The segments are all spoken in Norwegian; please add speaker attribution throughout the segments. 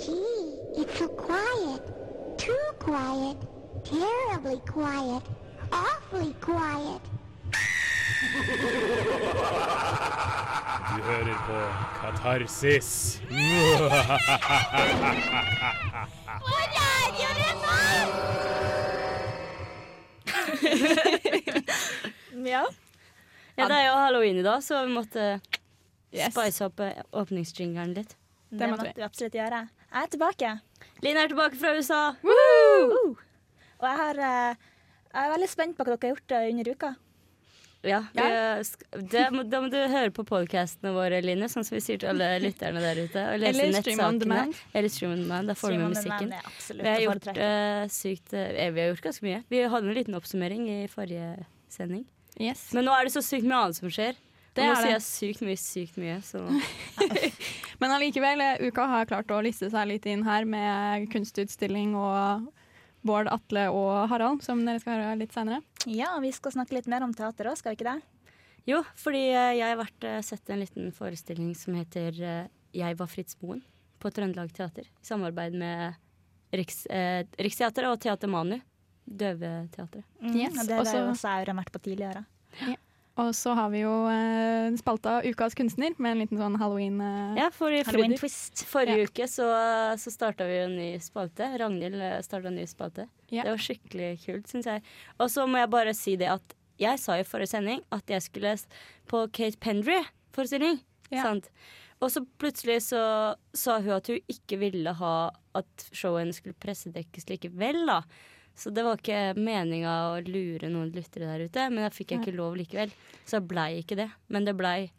Speaker 1: Gee, it's so quiet. Too quiet. Terribly quiet. Awfully quiet.
Speaker 2: Du hører på Katarsis.
Speaker 3: Ja.
Speaker 4: Ja, det er jo halloween i dag, så vi måtte spice opp eh, åpningsjingeren litt.
Speaker 3: Det, måtte
Speaker 5: vi absolutt gjøre. Jeg er tilbake.
Speaker 4: Line er tilbake fra USA.
Speaker 5: Uh! Og jeg, har, eh, jeg er veldig spent på hva dere har gjort eh, under uka.
Speaker 4: Ja, vi, det, Da må du høre på podkastene våre, Line, sånn som vi sier til alle lytterne der ute. Og lese
Speaker 3: Eller stream on demand.
Speaker 4: Eller stream on demand. Da får du med musikken. Vi har gjort eh, sykt uh, Vi har gjort ganske mye. Vi hadde en liten oppsummering i forrige sending.
Speaker 3: Yes.
Speaker 4: Men nå er det så sykt mye annet som skjer.
Speaker 3: Det
Speaker 4: nå
Speaker 3: er
Speaker 4: sier
Speaker 3: det.
Speaker 4: jeg sykt mye, sykt mye. Så
Speaker 3: Men allikevel, eh, uka har klart å liste seg litt inn her med kunstutstilling og Bård, Atle og Harald, som dere skal høre litt senere.
Speaker 5: Ja, vi skal snakke litt mer om teater òg, skal vi ikke det?
Speaker 4: Jo, fordi eh, jeg har vært eh, sett en liten forestilling som heter Jeg var Fritz Moen på Trøndelag Teater. I samarbeid med Riks, eh, Riksteatret og Teater Manu. Døveteatret.
Speaker 5: Mm,
Speaker 3: Yes,
Speaker 5: og det har
Speaker 3: så-
Speaker 5: også Aure vært på tidligere.
Speaker 3: Og så har vi jo eh, spalta Ukas kunstner med en liten sånn halloween... Eh,
Speaker 4: Ja, for
Speaker 5: Halloween twist.
Speaker 4: forrige uke så, så starta vi en ny spalte. Ragnhild starta en ny spalte.
Speaker 3: Ja.
Speaker 4: Det var skikkelig kult, syns jeg. Og så må jeg bare si det at jeg sa i forrige sending at jeg skulle på Kate Pendry-forestilling.
Speaker 3: Ja.
Speaker 4: Sant? Og så plutselig så sa hun at hun ikke ville ha at showet hennes skulle pressedekkes likevel, da. Så det var ikke meninga å lure noen lyttere der ute, men da fikk jeg ikke lov likevel. Så blei ikke det. Men det blei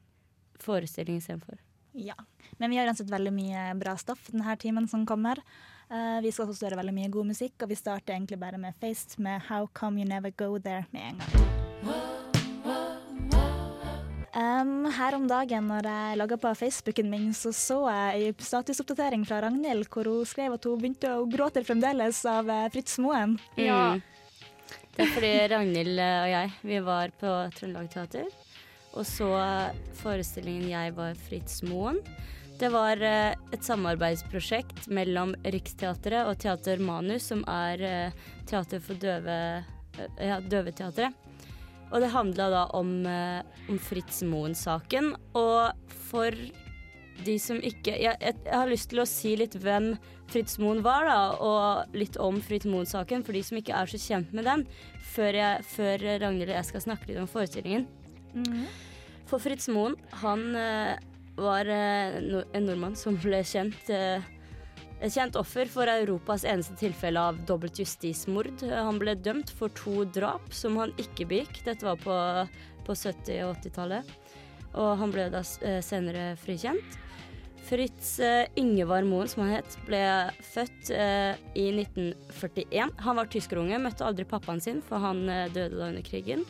Speaker 4: forestilling istedenfor.
Speaker 5: Ja. Men vi har uansett veldig mye bra stoff denne timen som kommer. Uh, vi skal også høre veldig mye god musikk, og vi starter egentlig bare med Faced med How Come You Never Go There med en gang. Um, her om dagen når jeg logga på Facebooken min, så så jeg en statusoppdatering fra Ragnhild hvor hun skrev at hun begynte å gråte fremdeles av eh, Fritz Moen.
Speaker 3: Ja.
Speaker 4: Mm. Det er fordi Ragnhild eh, og jeg, vi var på Trøndelag Teater og så forestillingen 'Jeg var Fritz Moen'. Det var eh, et samarbeidsprosjekt mellom Riksteatret og Teater Manus, som er teater for døve ja, døveteatret. Og det handla da om, eh, om Fritz Moen-saken. Og for de som ikke jeg, jeg, jeg har lyst til å si litt hvem Fritz Moen var, da, og litt om Fritz Moen-saken, for de som ikke er så kjent med den, før, jeg, før Ragnhild og jeg skal snakke litt om forestillingen. For Fritz Moen, han eh, var eh, en nordmann som ble kjent et kjent offer for Europas eneste tilfelle av dobbelt justismord. Han ble dømt for to drap som han ikke begikk. Dette var på, på 70- og 80-tallet. Og han ble da eh, senere frikjent. Fritz eh, Ingevar Moen, som han het, ble født eh, i 1941. Han var tyskerunge, møtte aldri pappaen sin, for han døde da under krigen.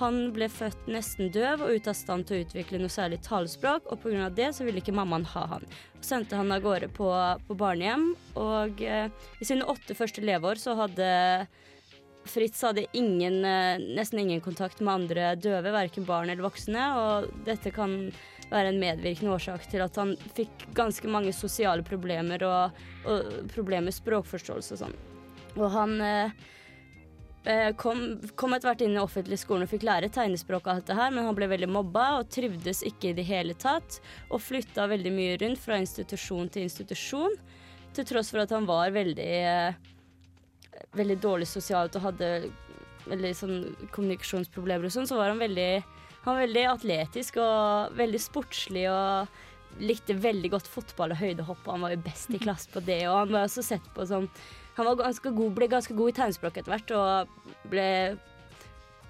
Speaker 4: Han ble født nesten døv og ute av stand til å utvikle noe særlig talespråk, og pga. det så ville ikke mammaen ha han. Og sendte han av gårde på, på barnehjem, og eh, i sine åtte første leveår så hadde Fritz hadde ingen, eh, nesten ingen kontakt med andre døve, verken barn eller voksne, og dette kan være en medvirkende årsak til at han fikk ganske mange sosiale problemer og, og problemer med språkforståelse og sånn. Og han eh, kom, kom etter hvert inn i offentlig skolen og fikk lære tegnespråk og alt det her, men han ble veldig mobba og trivdes ikke i det hele tatt, og flytta veldig mye rundt fra institusjon til institusjon, til tross for at han var veldig eh, veldig dårlig sosialt og hadde veldig sånn kommunikasjonsproblemer og sånn, så var han veldig han var veldig atletisk og veldig sportslig og likte veldig godt fotball og høydehopp. og Han var jo best i klasse på det, og han var også sett på som Han var ganske god, ble ganske god i tegnspråk etter hvert, og ble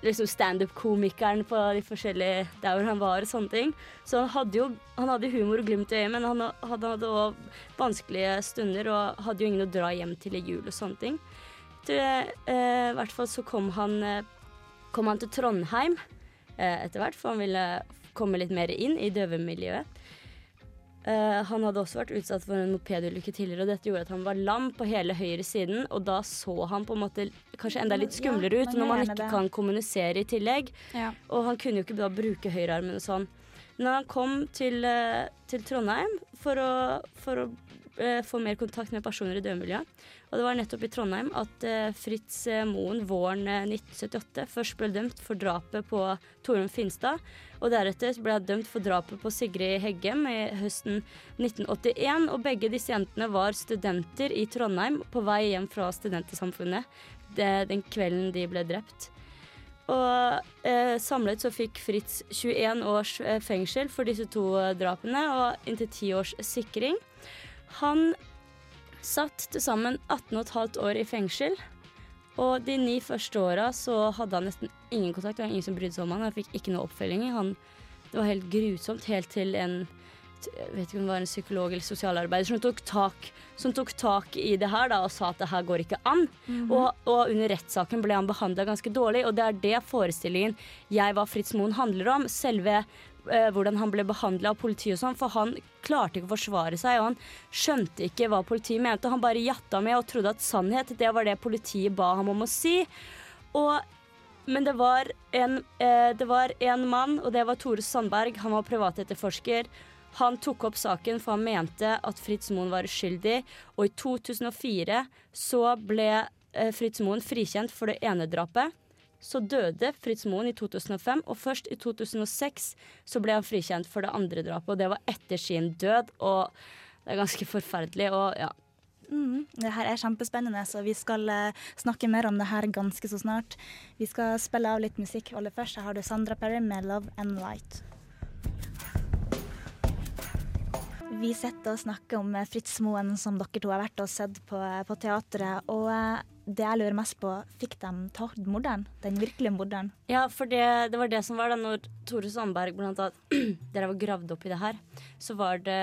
Speaker 4: liksom standup-komikeren på de forskjellige der hvor han var og sånne ting. Så han hadde jo han hadde humor og glimt i øyet, men han hadde, hadde også vanskelige stunder og hadde jo ingen å dra hjem til i jul og sånne ting. Til, eh, I hvert fall så kom han, eh, kom han til Trondheim eh, etter hvert, for han ville komme litt mer inn i døvemiljøet. Eh, han hadde også vært utsatt for en mopedulykke tidligere, og dette gjorde at han var lam på hele høyre siden, og da så han på en måte kanskje enda litt skumlere ut
Speaker 5: ja,
Speaker 4: når man ikke
Speaker 5: det.
Speaker 4: kan kommunisere i tillegg.
Speaker 3: Ja.
Speaker 4: Og han kunne jo ikke da bruke høyrearmen og sånn. Når han kom til, eh, til Trondheim for å, for å få mer kontakt med personer i dødemiljøet. Og det var nettopp i Trondheim at eh, Fritz eh, Moen våren eh, 1978 først ble dømt for drapet på Torunn Finstad, og deretter ble han dømt for drapet på Sigrid Heggem i høsten 1981. Og begge disse jentene var studenter i Trondheim på vei hjem fra Studentersamfunnet den kvelden de ble drept. Og eh, samlet så fikk Fritz 21 års eh, fengsel for disse to eh, drapene og inntil 10 års sikring. Han satt til sammen 18,5 år i fengsel. Og de ni første åra så hadde han nesten ingen kontakt. Det var ingen som brydde seg om han. Han fikk ikke noe oppfølging. Han, det var helt grusomt, helt til en jeg vet ikke om det var en psykolog eller sosialarbeider som tok tak, som tok tak i det her da, og sa at det her går ikke an. og, og under rettssaken ble han behandla ganske dårlig, og det er det forestillingen 'Jeg var Fritz Moen' handler om. Selve eh, hvordan han ble behandla av politiet og sånn, for han klarte ikke å forsvare seg, og han skjønte ikke hva politiet mente. Han bare jatta med og trodde at sannhet, det var det politiet ba ham om å si. Og men det var, en, eh, det var en mann, og det var Tore Sandberg. Han var privatetterforsker. Han tok opp saken for han mente at Fritz Moen var uskyldig, og i 2004 så ble eh, Fritz Moen frikjent for det ene drapet. Så døde Fritz Moen i 2005, og først i 2006 så ble han frikjent for det andre drapet, og det var etter sin død, og det er ganske forferdelig, og ja.
Speaker 5: Mm, det her er kjempespennende, så vi skal eh, snakke mer om det her ganske så snart. Vi skal spille av litt musikk. Aller først har du Sandra Perry med 'Love and Light'. Vi sitter og snakker om eh, Fritz Moen, som dere to har vært og sett på, på teatret. Og eh, det jeg lurer mest på, fikk de tatt morderen? Den virkelige morderen?
Speaker 4: Ja, for det, det var det som var da når Tore Sandberg blant annet Dere var gravd opp i det her, så var det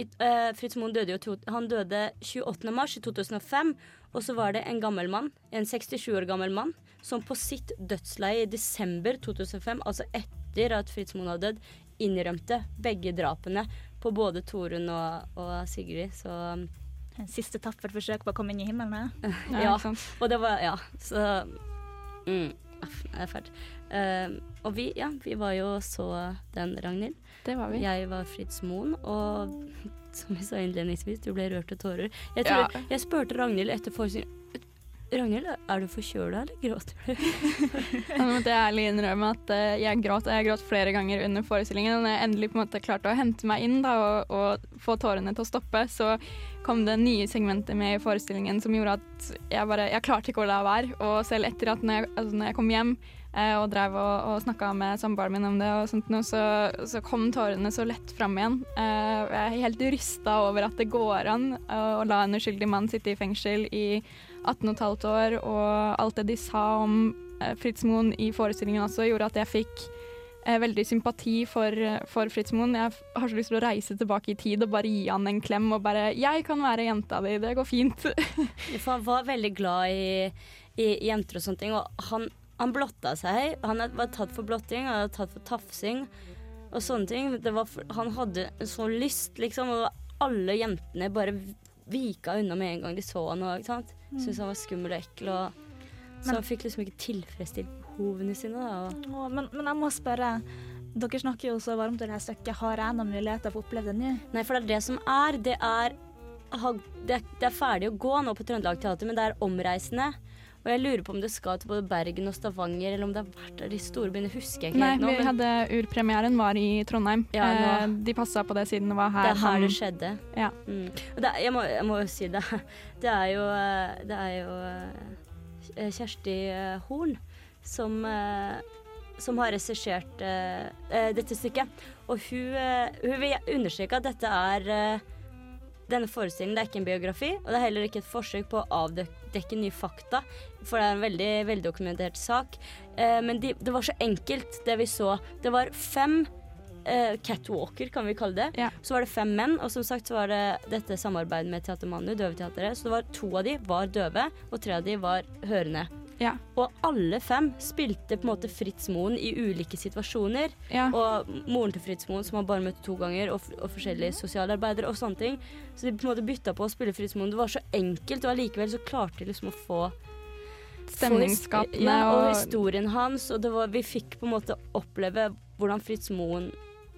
Speaker 4: eh, Fritz Moen døde jo Han døde 28. mars i 2005, og så var det en gammel mann, en 67 år gammel mann, som på sitt dødsleie i desember 2005, altså etter at Fritz Moen hadde dødd, innrømte begge drapene på både Torunn og, og Sigrid. Så
Speaker 5: En siste tappert forsøk på å komme inn i himmelen? Ja.
Speaker 4: ja. Og det var Ja, så mm, aff, Det er fælt. Uh, og vi, ja, vi var jo så den, Ragnhild.
Speaker 3: Det var vi.
Speaker 4: Jeg var Fritz Moen, og som vi sa innledningsvis, du ble rørt til tårer. Jeg, tror,
Speaker 3: Ja.
Speaker 4: jeg spurte Ragnhild etter forestillingen Ragnhild, er du forkjøla, eller gråter du?
Speaker 3: Jeg måtte jeg ærlig innrømme at eh, jeg gråt, og jeg gråt flere ganger under forestillingen. Og når jeg endelig på en måte klarte å hente meg inn da, og, og få tårene til å stoppe, så kom det nye segmenter med i forestillingen som gjorde at jeg bare Jeg klarte ikke å la være. Og selv etter at når jeg, altså når jeg kom hjem eh, og drev og, og snakka med samboeren min om det, og sånt så, så kom tårene så lett fram igjen. Eh, jeg er helt rysta over at det går an å la en uskyldig mann sitte i fengsel i 18 15 år, og alt det de sa om eh, Fritz Moen i forestillingen også, gjorde at jeg fikk eh, veldig sympati for, for Fritz Moen. Jeg har så lyst til å reise tilbake i tid og bare gi han en klem og bare 'Jeg kan være jenta di, det går fint'.
Speaker 4: For han var veldig glad i, i jenter og sånne ting, og han, han blotta seg. Han var tatt for blotting, han var tatt for tafsing og sånne ting. Var han hadde så lyst, liksom, og alle jentene bare vika unna med en gang de så han. Og. Syntes han var skummel og ekkel. Og, så
Speaker 5: Men-
Speaker 4: han fikk liksom ikke tilfredsstilt behovene sine. Da,
Speaker 5: Å, men, men jeg må spørre. Dere snakker jo så varmt om det her stykket. Har jeg noen muligheter for å oppleve det nå?
Speaker 4: Nei, for det er det som er. Det er, det er, det er ferdig å gå nå på Trøndelag Teater, men det er omreisende. Og jeg lurer på om det skal til både Bergen og Stavanger, eller om det har vært der de store byene. Husker jeg ikke
Speaker 3: Nei,
Speaker 4: helt nå.
Speaker 3: vi
Speaker 4: men
Speaker 3: hadde urpremieren var i Trondheim.
Speaker 4: Ja,
Speaker 3: Eh, de passa på det siden det var her.
Speaker 4: det er her det skjedde.
Speaker 3: Ja.
Speaker 4: Mm. Og det, jeg, må, jeg må jo si det. Det er jo, eh, det er jo eh, Kjersti eh, Horn som, som har regissert dette stykket. Og hun, hun vil understreke at dette er denne forestillingen det er ikke en biografi, og det er heller ikke et forsøk på å avdekke nye fakta, for det er en veldig veldokumentert sak. Eh, men de, det var så enkelt, det vi så. Det var fem eh, catwalker, kan vi kalle det.
Speaker 3: Ja.
Speaker 4: Så var det fem menn, og som sagt så var det dette samarbeidet med Teater Manu, Døveteatret. Så det var to av de var døve, og tre av de var hørende.
Speaker 3: Ja.
Speaker 4: Og alle fem spilte på en måte Fritz Moen i ulike situasjoner.
Speaker 3: Ja.
Speaker 4: Og moren til Fritz Moen, som han bare møtte to ganger, og, og forskjellige sosialarbeidere og sånne ting. Så de på en måte bytta på å spille Fritz Moen. Det var så enkelt, og allikevel så klarte de liksom å få
Speaker 3: Stemningsskapende
Speaker 4: ja, og historien hans. Og det var, vi fikk på en måte oppleve hvordan Fritz Moen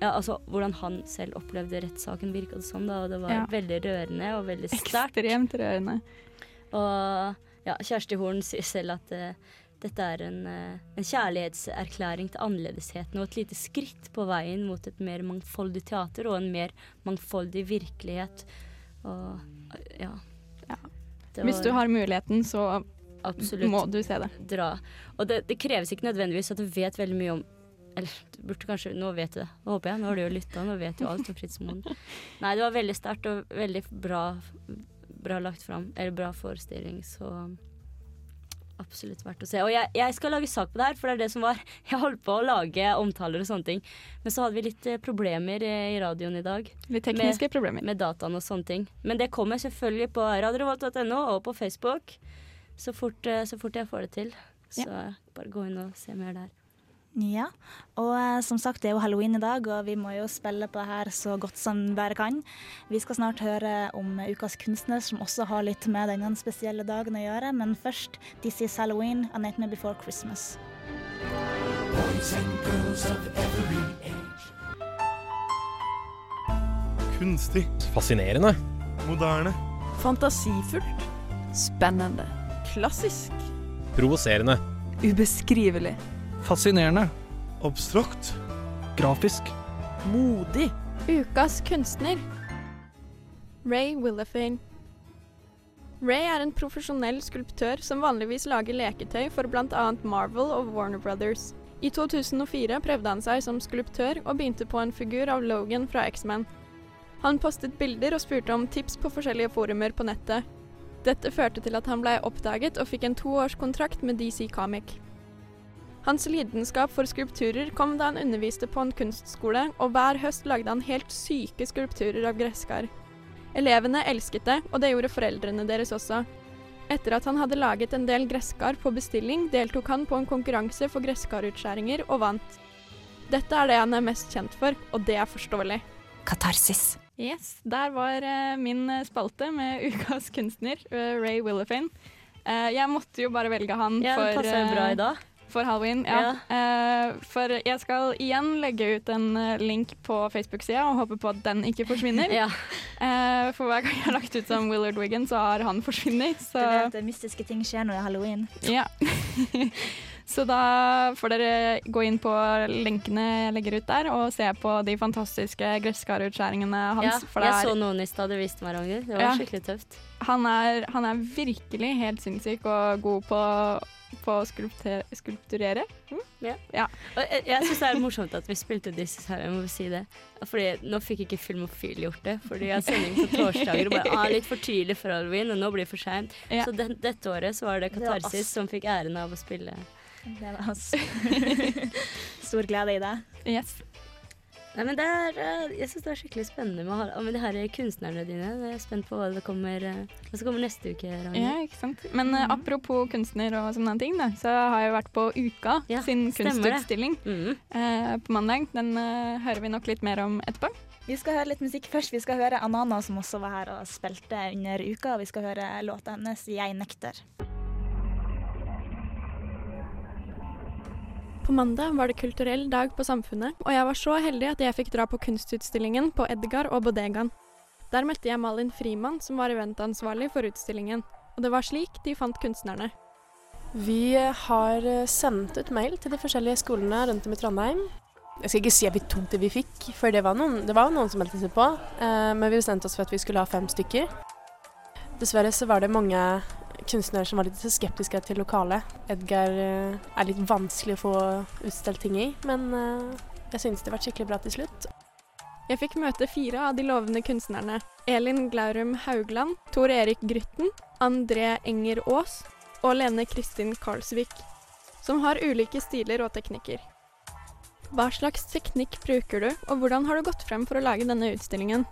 Speaker 4: ja, altså, hvordan han selv opplevde rettssaken, virka det som. da, Og det var
Speaker 3: Ja.
Speaker 4: veldig rørende og veldig sterkt.
Speaker 3: Ekstremt rørende.
Speaker 4: Og ja, Kjersti Horn sier selv at uh, dette er en, uh, en kjærlighetserklæring til annerledesheten og et lite skritt på veien mot et mer mangfoldig teater og en mer mangfoldig virkelighet. Og ja.
Speaker 3: Ja.
Speaker 4: Var,
Speaker 3: Hvis du har muligheten, så
Speaker 4: absolutt
Speaker 3: må du se det.
Speaker 4: dra. Og det, det kreves ikke nødvendigvis at du vet veldig mye om Eller du burde kanskje Nå vet du det. Nå håper jeg. Nå har du jo lytta, nå vet du alt om Fritz Moen. Nei, det var veldig sterkt og veldig bra, bra lagt fram. Eller bra forestilling, så absolutt verdt å se. Og jeg, jeg skal lage sak på det her, for det er det som var Jeg holdt på å lage omtaler og sånne ting, men så hadde vi litt eh, problemer eh, i radioen i dag
Speaker 3: Litt tekniske problemer.
Speaker 4: med dataen og sånne ting. Men det kommer selvfølgelig på radiorevolt.no og på Facebook så fort, eh, så fort jeg får det til. Så bare gå inn og se mer der.
Speaker 5: Ja, og eh, som sagt, det er jo halloween i dag, og vi må jo spille på det her så godt som vi bare kan. Vi skal snart høre om ukas kunstner, som også har litt med denne spesielle dagen å gjøre. Men først This Is Halloween, A Nightmare Before Christmas.
Speaker 6: Kunstig.
Speaker 7: Fascinerende.
Speaker 6: Moderne.
Speaker 8: Fantasifullt. Spennende. Klassisk.
Speaker 7: Provoserende.
Speaker 8: Ubeskrivelig.
Speaker 6: Fascinerende. Abstrakt.
Speaker 8: Grafisk. Modig.
Speaker 3: Ukas kunstner. Ray Willefane. Ray er en profesjonell skulptør som vanligvis lager leketøy for bl.a. Marvel og Warner Brothers. I 2004 prøvde han seg som skulptør og begynte på en figur av Logan fra X-Man. Han postet bilder og spurte om tips på forskjellige forumer på nettet. Dette førte til at han ble oppdaget og fikk en toårskontrakt med DC Comic. Hans lidenskap for skulpturer kom da han underviste på en kunstskole, og hver høst lagde han helt syke skulpturer av gresskar. Elevene elsket det, og det gjorde foreldrene deres også. Etter at han hadde laget en del gresskar på bestilling, deltok han på en konkurranse for gresskarutskjæringer og vant. Dette er det han er mest kjent for, og det er forståelig.
Speaker 8: Katarsis.
Speaker 3: Yes, der var eh, min eh, spalte med ukas kunstner, eh, Ray Willefane. Eh, jeg måtte jo bare velge han
Speaker 4: Ja, det
Speaker 3: for,
Speaker 4: passer bra i dag.
Speaker 3: For halloween. Ja. Eh, for jeg skal igjen legge ut en eh, link på Facebook-sida og håpe på at den ikke forsvinner.
Speaker 4: Ja.
Speaker 3: Eh, for hver gang jeg har lagt ut som Willard Wiggan, så har han forsvunnet.
Speaker 5: Du
Speaker 3: Så
Speaker 5: vet at mystiske ting skjer når det er halloween.
Speaker 3: ja. Så da får dere gå inn på lenkene jeg legger ut der, og se på de fantastiske gresskarutskjæringene
Speaker 4: ja.
Speaker 3: hans. for
Speaker 4: Jeg så noen i stad du viste meg, Ragnhild. Det var
Speaker 3: Ja.
Speaker 4: skikkelig tøft.
Speaker 3: han, er, han er virkelig helt sinnssyk og god på, på å skulpturere.
Speaker 4: Og jeg jeg syns det er morsomt at vi spilte disse her, jeg må si det. Fordi nå fikk ikke Filmofil gjort det, fordi jeg har sending på torsdager og bare ah, litt for tidlig for halloween, og nå blir det for seint.
Speaker 3: Ja.
Speaker 4: Så den, dette året så var det
Speaker 5: Det var
Speaker 4: Katarsis
Speaker 5: oss.
Speaker 4: som fikk æren av å spille.
Speaker 5: Det var oss. Stor glede i det.
Speaker 3: Yes.
Speaker 4: Nei, men det er, eh, Jeg syns det er skikkelig spennende med, med de her kunstnerne dine. Jeg er spent på hva det kommer, eh, hva som kommer neste uke. Ragnhild.
Speaker 3: Ja, ikke sant. Men eh, apropos kunstner og sånne ting, da, så har jeg vært på Uka
Speaker 4: Ja,
Speaker 3: sin kunstutstilling
Speaker 4: Mm.
Speaker 3: eh, på mandag. Den eh, hører vi nok litt mer om etterpå.
Speaker 5: Vi skal høre litt musikk først. Vi skal høre Anana, som også var her og spilte under uka. Og vi skal høre låta hennes 'Jeg nekter'.
Speaker 3: På mandag var det kulturell dag på Samfunnet, og jeg var så heldig at jeg fikk dra på kunstutstillingen på Edgar og Bodegaen. Der møtte jeg Malin Frimann, som var eventansvarlig for utstillingen. Og det var slik de fant kunstnerne.
Speaker 9: Vi har eh, sendt ut mail til de forskjellige skolene rundt om i Trondheim. Jeg skal ikke si at vi tok det vi fikk, for det var noen, det var noen som meldte seg på. Eh, men vi bestemte oss for at vi skulle ha fem stykker. Dessverre så var det mange kunstnere som var litt skeptiske til lokalet. Edgar eh, er litt vanskelig å få utstilt ting i, men eh, jeg synes det var skikkelig bra til slutt.
Speaker 3: Jeg fikk møte fire av de lovende kunstnerne. Elin Glaurum Haugland, Tor Erik Grytten, André Enger Aas og Lene Kristin Karlsvik, som har ulike stiler og teknikker. Hva slags teknikk bruker du, og hvordan har du gått frem for å lage denne utstillingen?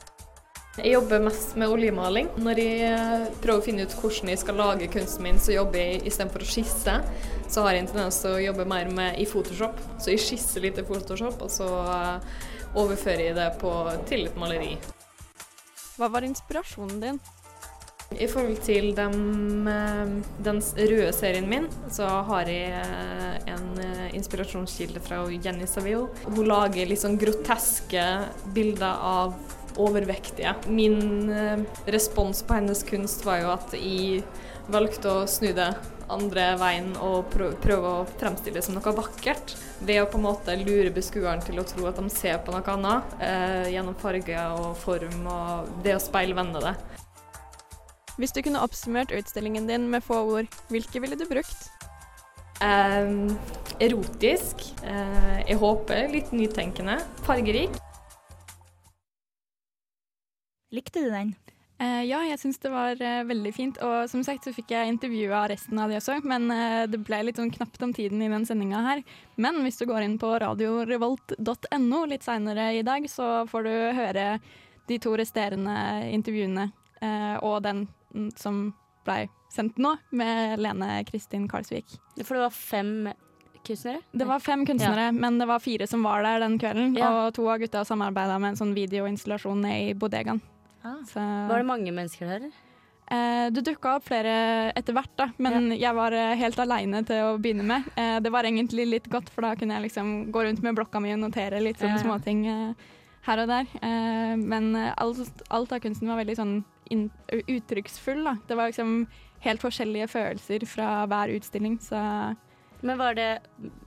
Speaker 10: Jeg jobber mest med oljemaling. Når jeg eh, prøver å finne ut hvordan jeg skal lage kunsten min, så jobber jeg istedenfor å skisse, så har jeg en tendens til å jobbe mer med i Photoshop. Så jeg skisser litt i Photoshop, og så eh, overfører jeg det på, til et maleri.
Speaker 3: Hva var inspirasjonen din?
Speaker 10: I forhold til dem, eh, den røde serien min, så har jeg en inspirasjonskilde fra Jenny Saville. Hun lager litt sånn groteske bilder av overvektige. Min eh, respons på hennes kunst var jo at jeg valgte å snu det andre veien og prø- prøve å fremstille det som noe vakkert. Ved å på en måte lure beskueren til å tro at de ser på noe annet, eh, gjennom farge og form og det å speilvende det.
Speaker 3: Hvis du kunne oppsummert utstillingen din med få ord, hvilke ville du brukt?
Speaker 10: Eh, erotisk. Eh, jeg håper litt nytenkende. Fargerik.
Speaker 5: Likte du den?
Speaker 3: Uh, ja, jeg syns det var uh, veldig fint. Og som sagt så fikk jeg intervjua resten av de også, men uh, det ble litt sånn knapt om tiden i den sendinga her. Men hvis du går inn på radiorevolt.no litt seinere i dag, så får du høre de to resterende intervjuene eh, og den mm, som blei sendt nå, med Lene Kristin Karlsvik.
Speaker 4: For det var fem kunstnere?
Speaker 3: Det var fem kunstnere, men det var fire som var der den kvelden.
Speaker 4: Ja.
Speaker 3: Og to av gutta samarbeida med en sånn videoinstallasjon i bodegaen.
Speaker 5: Ah.
Speaker 3: Så,
Speaker 4: Var det mange mennesker der?
Speaker 3: eh, det dukka opp flere etter hvert, da, men jeg var eh, helt aleine til å begynne med. Eh, det var egentlig litt godt, for da kunne jeg liksom gå rundt med blokka mi og notere litt sånne
Speaker 4: Ja.
Speaker 3: småting eh, her og der. Eh, men eh, alt, alt av kunsten var veldig sånn uttrykksfull. Da. Det var liksom helt forskjellige følelser fra hver utstilling, så
Speaker 4: Men var det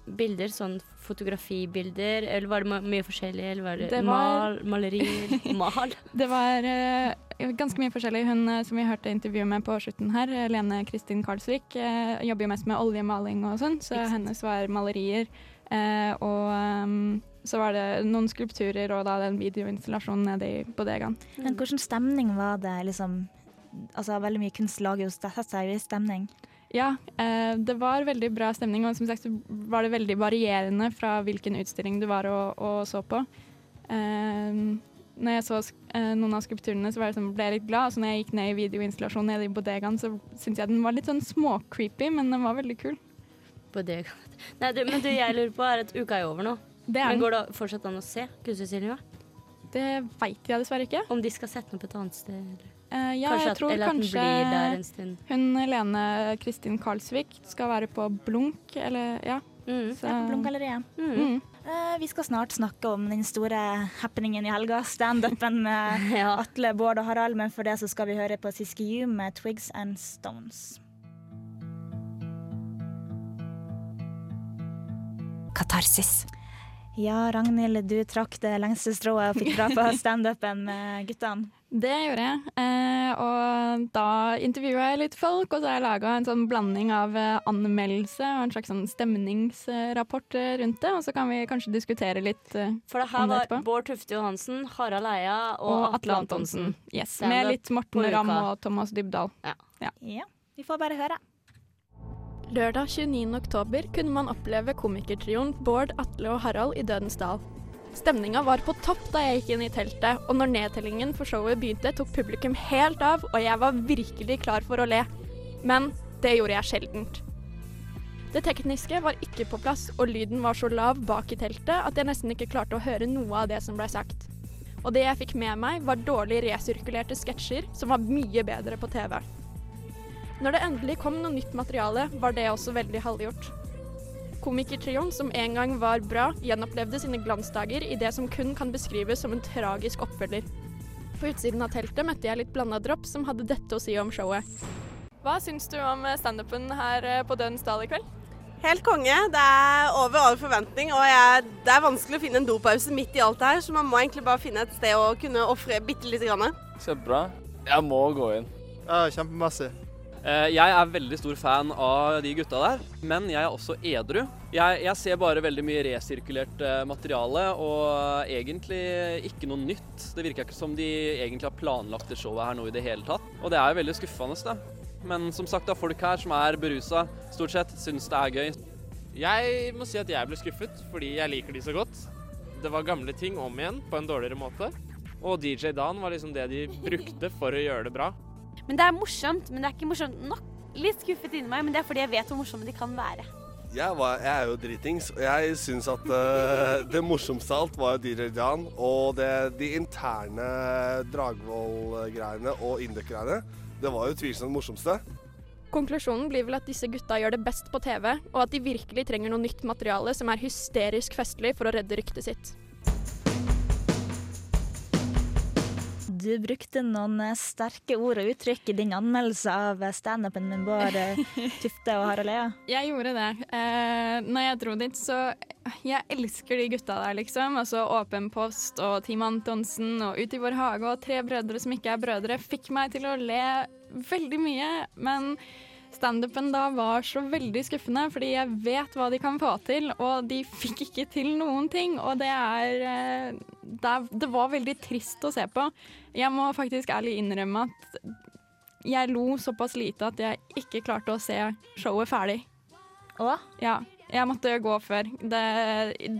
Speaker 4: bilder, sånn fotografibilder, eller var det mye forskjellig? Eller var det,
Speaker 3: Det var-
Speaker 4: mal, malerier? Mal?
Speaker 3: Det var uh, ganske mye forskjellig. Hun eh, som vi hørte intervjuet med på slutten her, eh, Lene Kristin Karlsvik, uh, jobber jo mest med oljemaling og sånn, så hennes var malerier. Uh, og um, så var det noen skulpturer og da den videoinstallasjonen nede i bodegaen.
Speaker 5: Men hvordan stemning var det, liksom? Altså, veldig mye kunst lager jo setter seg i stemning.
Speaker 3: Ja, eh, det var veldig bra stemning, og som sagt var det veldig varierende fra hvilken utstilling du var og, og så på. Eh, når jeg så eh, noen av skulpturene, så var det sånn, ble jeg litt glad. Og så når jeg gikk ned i videoinstallasjonen nede i bodegaen, så syntes jeg den var litt sånn småcreepy, men den var veldig kul.
Speaker 4: Bodega. Nei, du, men du, jeg lurer på, er at uka er over nå?
Speaker 3: Det er
Speaker 4: men går det fortsatt an å se kunstutstillinga?
Speaker 3: Det veit jeg dessverre ikke.
Speaker 4: Om de skal sette den opp et annet sted? Eller?
Speaker 3: Eh, ja,
Speaker 4: Kanskje
Speaker 3: jeg
Speaker 4: at-
Speaker 3: tror
Speaker 4: eller at
Speaker 3: kanskje
Speaker 4: blir der en stund.
Speaker 3: hun Lene Kristin Karlsvik skal være på Blunk, eller ja. Så-
Speaker 5: Ja, på Blunkgalleriet.
Speaker 3: Mm.
Speaker 5: Eh, vi skal snart snakke om den store happeningen i helga, standupen med Atle, Bård og Harald, men for det så skal vi høre på Siskiyou med Twigs and Stones.
Speaker 8: Katarsis.
Speaker 5: Ja, Ragnhild, du trakk det lengste strået og fikk dra på standupen med guttene.
Speaker 3: Det gjorde jeg. Eh, og da intervjua jeg litt folk, og så har jeg laga en sånn blanding av eh, anmeldelse og en slags sånn stemningsrapport eh, rundt det. Og så kan vi kanskje diskutere litt eh,
Speaker 4: For det her var
Speaker 3: etterpå.
Speaker 4: Bård Tufte Johansen, Harald Eia og,
Speaker 3: Og Atle Antonsen. Yes, med litt Morten Ramm og Thomas Dybdahl.
Speaker 4: Ja.
Speaker 5: Ja, vi får bare høre.
Speaker 3: Lørdag 29. oktober kunne man oppleve komikertrioen Bård, Atle og Harald i Dødens dal. Stemninga var på topp da jeg gikk inn i teltet, og når nedtellingen for showet begynte, tok publikum helt av, og jeg var virkelig klar for å le. Men det gjorde jeg sjeldent. Det tekniske var ikke på plass, og lyden var så lav bak i teltet at jeg nesten ikke klarte å høre noe av det som ble sagt. Og det jeg fikk med meg, var dårlig resirkulerte sketsjer som var mye bedre på TV. Når det endelig kom noe nytt materiale, var det også veldig halvgjort. Komikertrioen, som en gang var bra, gjenopplevde sine glansdager i det som kun kan beskrives som en tragisk oppfølger. På utsiden av teltet møtte jeg litt blanda dropp som hadde dette å si om showet. Hva syns du om standupen her eh, på Dødens dal i kveld?
Speaker 11: Helt konge. Det er over all forventning, og jeg, det er vanskelig å finne en dopause midt i alt det her, så man må egentlig bare finne et sted å kunne ofre bitte lite grann.
Speaker 12: Kjempebra. Jeg må gå inn.
Speaker 6: Ja, kjempemasse.
Speaker 12: Eh, Jeg er veldig stor fan av de gutta der, men jeg er også edru. Jeg, jeg ser bare veldig mye resirkulert eh, materiale, og egentlig ikke noe nytt. Det virker ikke som de egentlig har planlagt det showet her nå i det hele tatt. Og det er jo veldig skuffende, det. Men som sagt, er folk her som er berusa, stort sett, syns det er gøy.
Speaker 13: Jeg må si at jeg ble skuffet, fordi jeg liker de så godt. Det var gamle ting om igjen på en dårligere måte. Og DJ Dan var liksom det de brukte for å gjøre det bra.
Speaker 14: Men det er morsomt, men det er ikke morsomt nok. Litt skuffet inni meg, men det er fordi jeg vet hvor morsomme de kan være.
Speaker 15: Jeg, var, jeg er jo dritings, og jeg syns at uh, det morsomste av alt var jo DJ Dan. Og det, de interne Dragvoll-greiene og Induk-greiene, Det var jo tvilsomt det morsomste.
Speaker 16: Konklusjonen blir vel at disse gutta gjør det best på TV, og at de virkelig trenger noe nytt materiale som er hysterisk festlig for å redde ryktet sitt.
Speaker 5: Du brukte noen eh, sterke ord og uttrykk i din anmeldelse av eh, standupen min Bård eh, Tufte og Harald Lea.
Speaker 3: Jeg gjorde det. Eh, når jeg dro dit, så Jeg elsker de gutta der, liksom. Altså Åpen post og Team Antonsen og Ut i vår hage og Tre brødre som ikke er brødre fikk meg til å le veldig mye. Men standupen da var så veldig skuffende, fordi jeg vet hva de kan få til, og de fikk ikke til noen ting. Og det er Det, er, det var veldig trist å se på. Jeg må faktisk ærlig innrømme at jeg lo såpass lite at jeg ikke klarte å se showet ferdig.
Speaker 5: Å?
Speaker 3: Ja. Jeg måtte gå før. Det,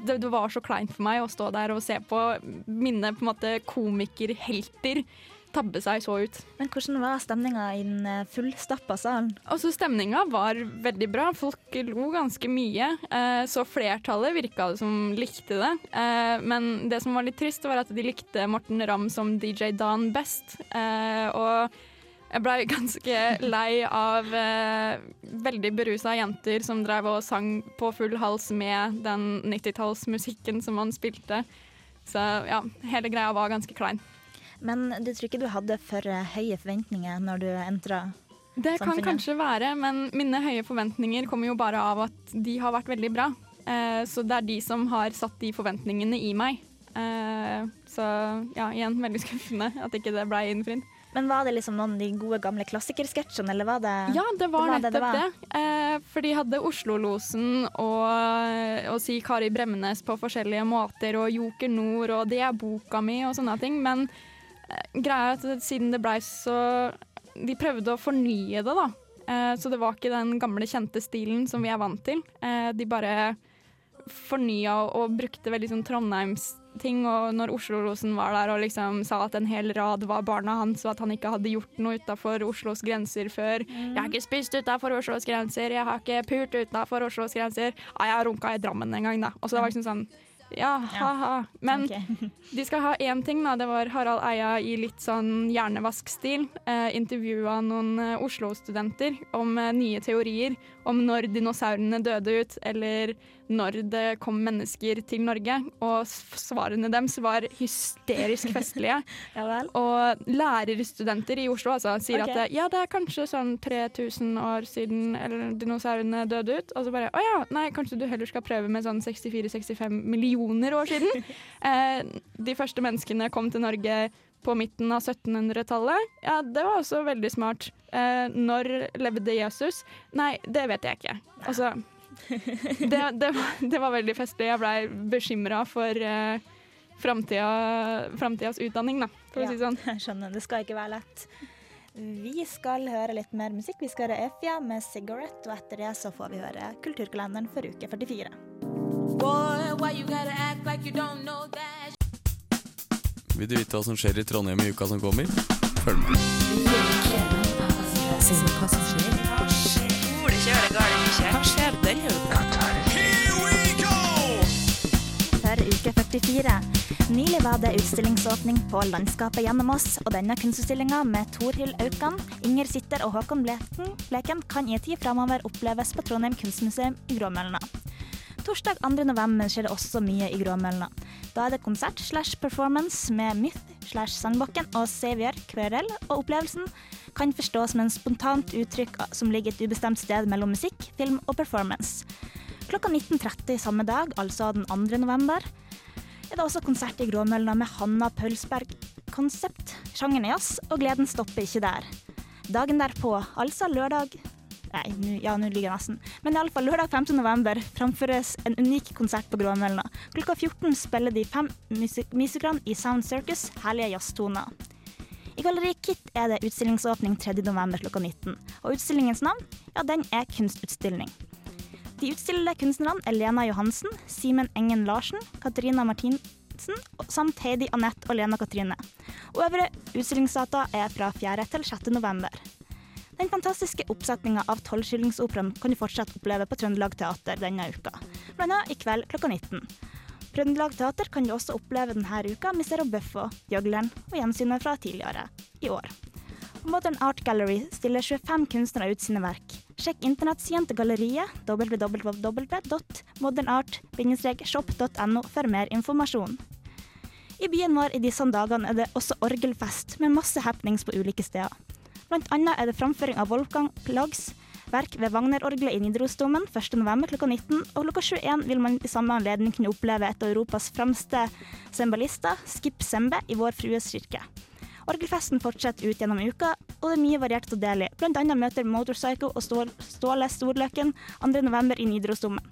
Speaker 3: det, det var så kleint for meg å stå der og se på mine på en måte komikerhelter tabbe seg så ut.
Speaker 5: Men hvordan var stemninga i den eh, fullstappa salen?
Speaker 3: Altså, Stemninga var veldig bra. Folk lo ganske mye. Eh, så flertallet virka det som likte det. Eh, men det som var litt trist, var at de likte Morten Ramm som DJ Dan best. Og jeg blei ganske lei av eh, veldig berusa jenter som drev og sang på full hals med den 90-tallsmusikken som han spilte. Så ja, hele greia var ganske klein.
Speaker 5: Men du tror ikke du hadde for høye forventninger når du entra
Speaker 3: Det kan kanskje være, men mine høye forventninger kommer jo bare av at de har vært veldig bra. Eh, så det er de som har satt de forventningene i meg. Eh, så ja, igjen veldig skuffende at ikke det ble innfridd.
Speaker 5: Men var det liksom noen av de gode gamle klassikersketsjene, eller var det
Speaker 3: Ja, det var, nettopp det.
Speaker 5: var?
Speaker 3: Eh, for de hadde Oslo-losen og, og si Kari Bremnes på forskjellige måter, og Joker Nord og Det er boka mi og sånne ting. Men greia er at siden det blei så De prøvde å fornye det, da. Eh, så det var ikke den gamle, kjente stilen som vi er vant til. Eh, de bare fornya og, og brukte veldig sånn Trondheims-ting. Og når Oslo-losen var der og liksom sa at en hel rad var barna hans, og at han ikke hadde gjort noe utafor Oslos grenser før. 'Jeg har ikke spist utafor Oslos grenser, jeg har ikke pult utafor Oslos grenser'. Ja, jeg har runka i Drammen en gang, da. Og så det var liksom sånn ja, ha-ha. Men de skal ha én ting, da. Det var Harald Eia i litt sånn hjernevask-stil. Eh, Intervjua noen eh, Oslo-studenter om eh, nye teorier om når dinosaurene døde ut, eller når det kom mennesker til Norge. Og svarene deres var hysterisk festlige. ja Og lærerstudenter i Oslo altså, sier
Speaker 5: okay.
Speaker 3: at ja, det er kanskje sånn 3000 år siden eller dinosaurene døde ut. Og så bare å ja, nei, kanskje du heller skal prøve med sånn 64-65 millioner år siden. eh, de første menneskene kom til Norge på midten av 1700-tallet. Ja, det var også veldig smart. Eh, når levde Jesus? Nei, det vet jeg ikke. Altså, det, det, var, det var veldig festlig. Jeg blei bekymra for eh, framtida, framtidas utdanning, da, for å si det sånn.
Speaker 5: Jeg skjønner, det skal ikke være lett. Vi skal høre litt mer musikk. Vi skal høre Efja med 'Cigarette', og etter det så får vi høre Kulturkalenderen for uke 44.
Speaker 17: Boy,
Speaker 18: Vil du vite hva som skjer i Trondheim i uka som kommer? Følg med.
Speaker 5: For uke 44. Nylig var det utstillingsåpning på Landskapet gjennom oss, og denne kunstutstillinga med Torhild Aukan, Inger Sitter og Håkon Bleken, Bleken kan i tid framover oppleves på Trondheim kunstmuseum i Gråmølna. Torsdag 2. november skjer det også mye i Gråmølna. Da er det konsert slash performance med Myth slash Sandbakken og Xavier Kverel, og opplevelsen kan forstås som en spontant uttrykk som ligger et ubestemt sted mellom musikk, film og performance. Klokka 19.30 samme dag, altså den 2. november, er det også konsert i Gråmølna med Hanna Pølsberg Konsept. Sjangeren er jazz, og gleden stopper ikke der. Dagen derpå, altså lørdag Nei, nu- ja, nå ligger jeg nesten. Men iallfall lørdag 15. november framføres en unik konsert på Gråmølna. Klokka 14 spiller de fem musik musikerne i Sound Circus herlige jazztoner. I Galleri Kit er det utstillingsåpning 3. november klokka 19. Og utstillingens navn, ja, den er kunstutstilling. De utstillede kunstnerne er Lena Johansen, Simen Engen Larsen, Katarina Martinsen samt Heidi Anette og Lena Katrine. Øvre utstillingsdata er fra 4. til 6. november. Den fantastiske oppsetninga av Tolvskillingsoperaen kan du fortsatt oppleve på Trøndelag Teater denne uka, bl.a. i kveld klokka 19. Trøndelag Teater kan du også oppleve denne uka med Zero Buffo, Gjøgleren og gjensynet fra tidligere i år. Modern Art Gallery stiller 25 kunstnere ut sine verk. Sjekk internettsiden til galleriet www.modernart-shop.no for mer informasjon. I byen vår i disse dagene er det også orgelfest, med masse happenings på ulike steder. Blant annet er det framføring av Wolfgang Lags verk ved Wagner-orgelet i Nidarosdomen 1.11. klokka 19, og klokka 21 vil man i samme anledning kunne oppleve et av Europas fremste sembalister, Skip Sembe, i Vår Frues kirke. Orgelfesten fortsetter ut gjennom uka, og det er mye variert å dele i. Blant annet møter Motorpsycho og Ståle Ståle Storløkken 2.11. i Nidarosdomen.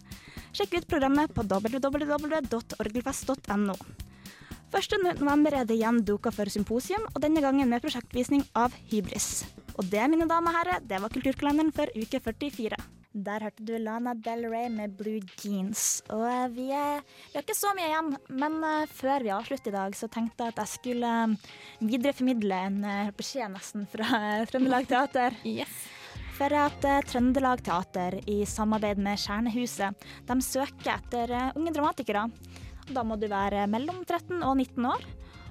Speaker 5: Sjekk ut programmet på www.orgelfest.no. 1.11. er det igjen duka for symposium, og denne gangen med prosjektvisning av Hybris. Og det, mine damer og herrer, det var kulturkalenderen for uke 44. Der hørte du Lana Del Rey med Blue Jeans. Og eh, vi, er, vi har ikke så mye igjen, men eh, før vi avslutter i dag, så tenkte jeg at jeg skulle eh, videreformidle en beskjed nesten fra Trøndelag Teater. yes. For at Trøndelag Teater i samarbeid med Kjernehuset, de søker etter unge dramatikere. Da må du være mellom 13 og 19 år.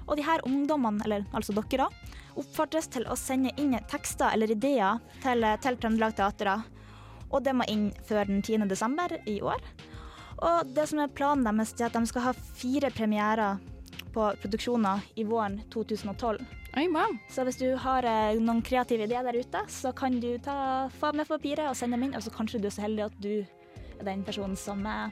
Speaker 5: Og de her ungdommene, eller altså dere, da, oppfordres til å sende inn tekster eller ideer til, til Trøndelag Teater. Og det må inn før den 10. desember i år. Og det som er planen deres, er at de skal ha fire premierer på produksjoner i våren 2012. Så hvis du har eh, noen kreative ideer der ute, så kan du ta, få med papiret og sende dem inn, og så kanskje du er så heldig at du er den personen som, eh,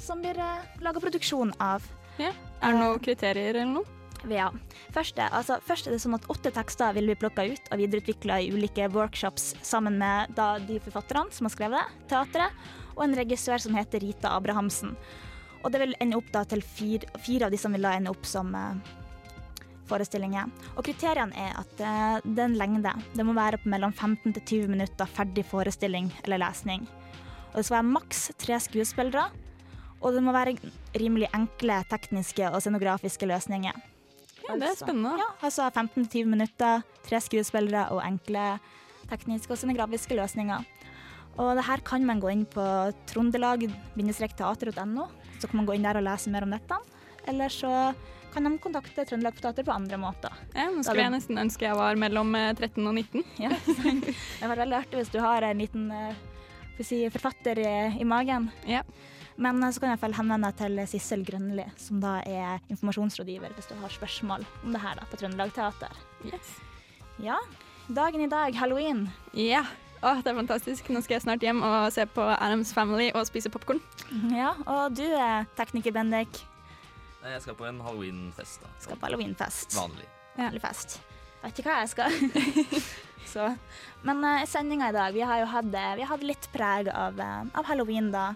Speaker 5: som blir uh, laga produksjon av. Ja.
Speaker 3: Er det noen kriterier eller noe?
Speaker 5: Ja. Først, altså, først er det sånn at åtte tekster vil bli plukka ut og videreutvikla i ulike workshops sammen med da, de forfatterne som har skrevet det, teatret, og en regissør som heter Rita Abrahamsen. Og det vil ende opp da til fire, fire av som vil da ende opp som uh, forestillinger. Og kriteriene er at uh, det er en lengde. Det må være på mellom 15 til 20 minutter ferdig forestilling eller lesning. Og det skal være maks tre skuespillere. Og det må være rimelig enkle tekniske og scenografiske løsninger.
Speaker 3: Ja, det er spennende.
Speaker 5: Ja, altså 15-20 minutter, tre skuespillere og enkle tekniske og scenografiske løsninger. Og det her kan man gå inn på trondelag-teater.no, så kan man gå inn der og lese mer om dette. Eller så kan de kontakte Trøndelag Teater på andre måter.
Speaker 3: Ja, nå skulle jeg nesten ønske jeg var mellom eh, 13 og 19.
Speaker 5: Ja, det var veldig artig hvis du har en liten eh, si, forfatter i, i magen. Men eh, så kan jeg i hvert fall henvende deg til Sissel Grønli, som da er informasjonsrådgiver hvis du har spørsmål om det her da, på Trøndelag Teater. Yes. Ja, dagen i dag, halloween.
Speaker 3: Ja. Åh, det er fantastisk. Nå skal jeg snart hjem og se på Adams Family og spise popkorn.
Speaker 5: Ja, og du er tekniker, Bendik.
Speaker 19: Nei, Jeg skal på en halloweenfest. da.
Speaker 5: Skal på halloweenfest.
Speaker 19: Vanlig.
Speaker 5: Vanlig fest. Vet ikke hva jeg skal. så. Men uh, sendinga i dag, vi har jo hatt, eh, vi har hatt litt preg av, eh, av halloween, da.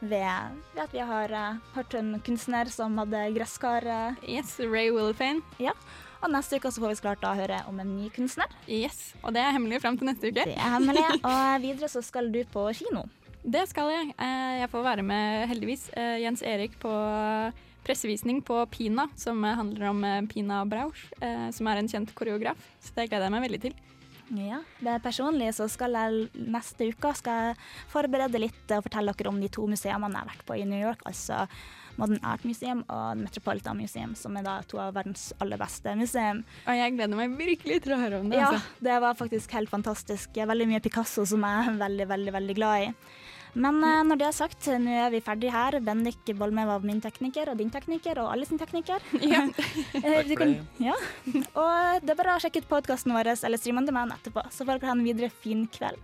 Speaker 5: Ved, ved at vi har eh, hørt en kunstner som hadde gresskar.
Speaker 3: yes, Ray Willifane.
Speaker 5: Ja. Og neste uke så får vi så klart da høre om en ny kunstner.
Speaker 3: Yes, Og det er hemmelig fram til neste uke.
Speaker 5: Det er hemmelig. Og videre så skal du på kino.
Speaker 3: Det skal jeg. Eh, Jeg får være med, heldigvis, eh, Jens Erik på pressevisning på Pina, som eh, handler om eh, Pina Brausch, eh, som er en kjent koreograf. Så det gleder jeg meg veldig til.
Speaker 5: Ja, det er personlig så skal jeg neste uke skal jeg forberede litt og fortelle dere om de to museene jeg har vært på i New York, altså Modern Art Museum og Metropolitan Museum, som er da to av verdens aller beste museum.
Speaker 3: Og jeg gleder meg virkelig til å høre om det.
Speaker 5: Ja,
Speaker 3: altså.
Speaker 5: det var faktisk helt fantastisk. Veldig mye Picasso som jeg er veldig, veldig, veldig glad i. Men uh, når det er sagt, nå er vi ferdig her. Bendik Bolme var min tekniker, og din tekniker, og alle sin tekniker.
Speaker 3: Ja.
Speaker 5: Eh, du kan- ja. Og det er bare å sjekke ut podkasten vår eller streame den til meg etterpå, så får dere ha en videre fin kveld.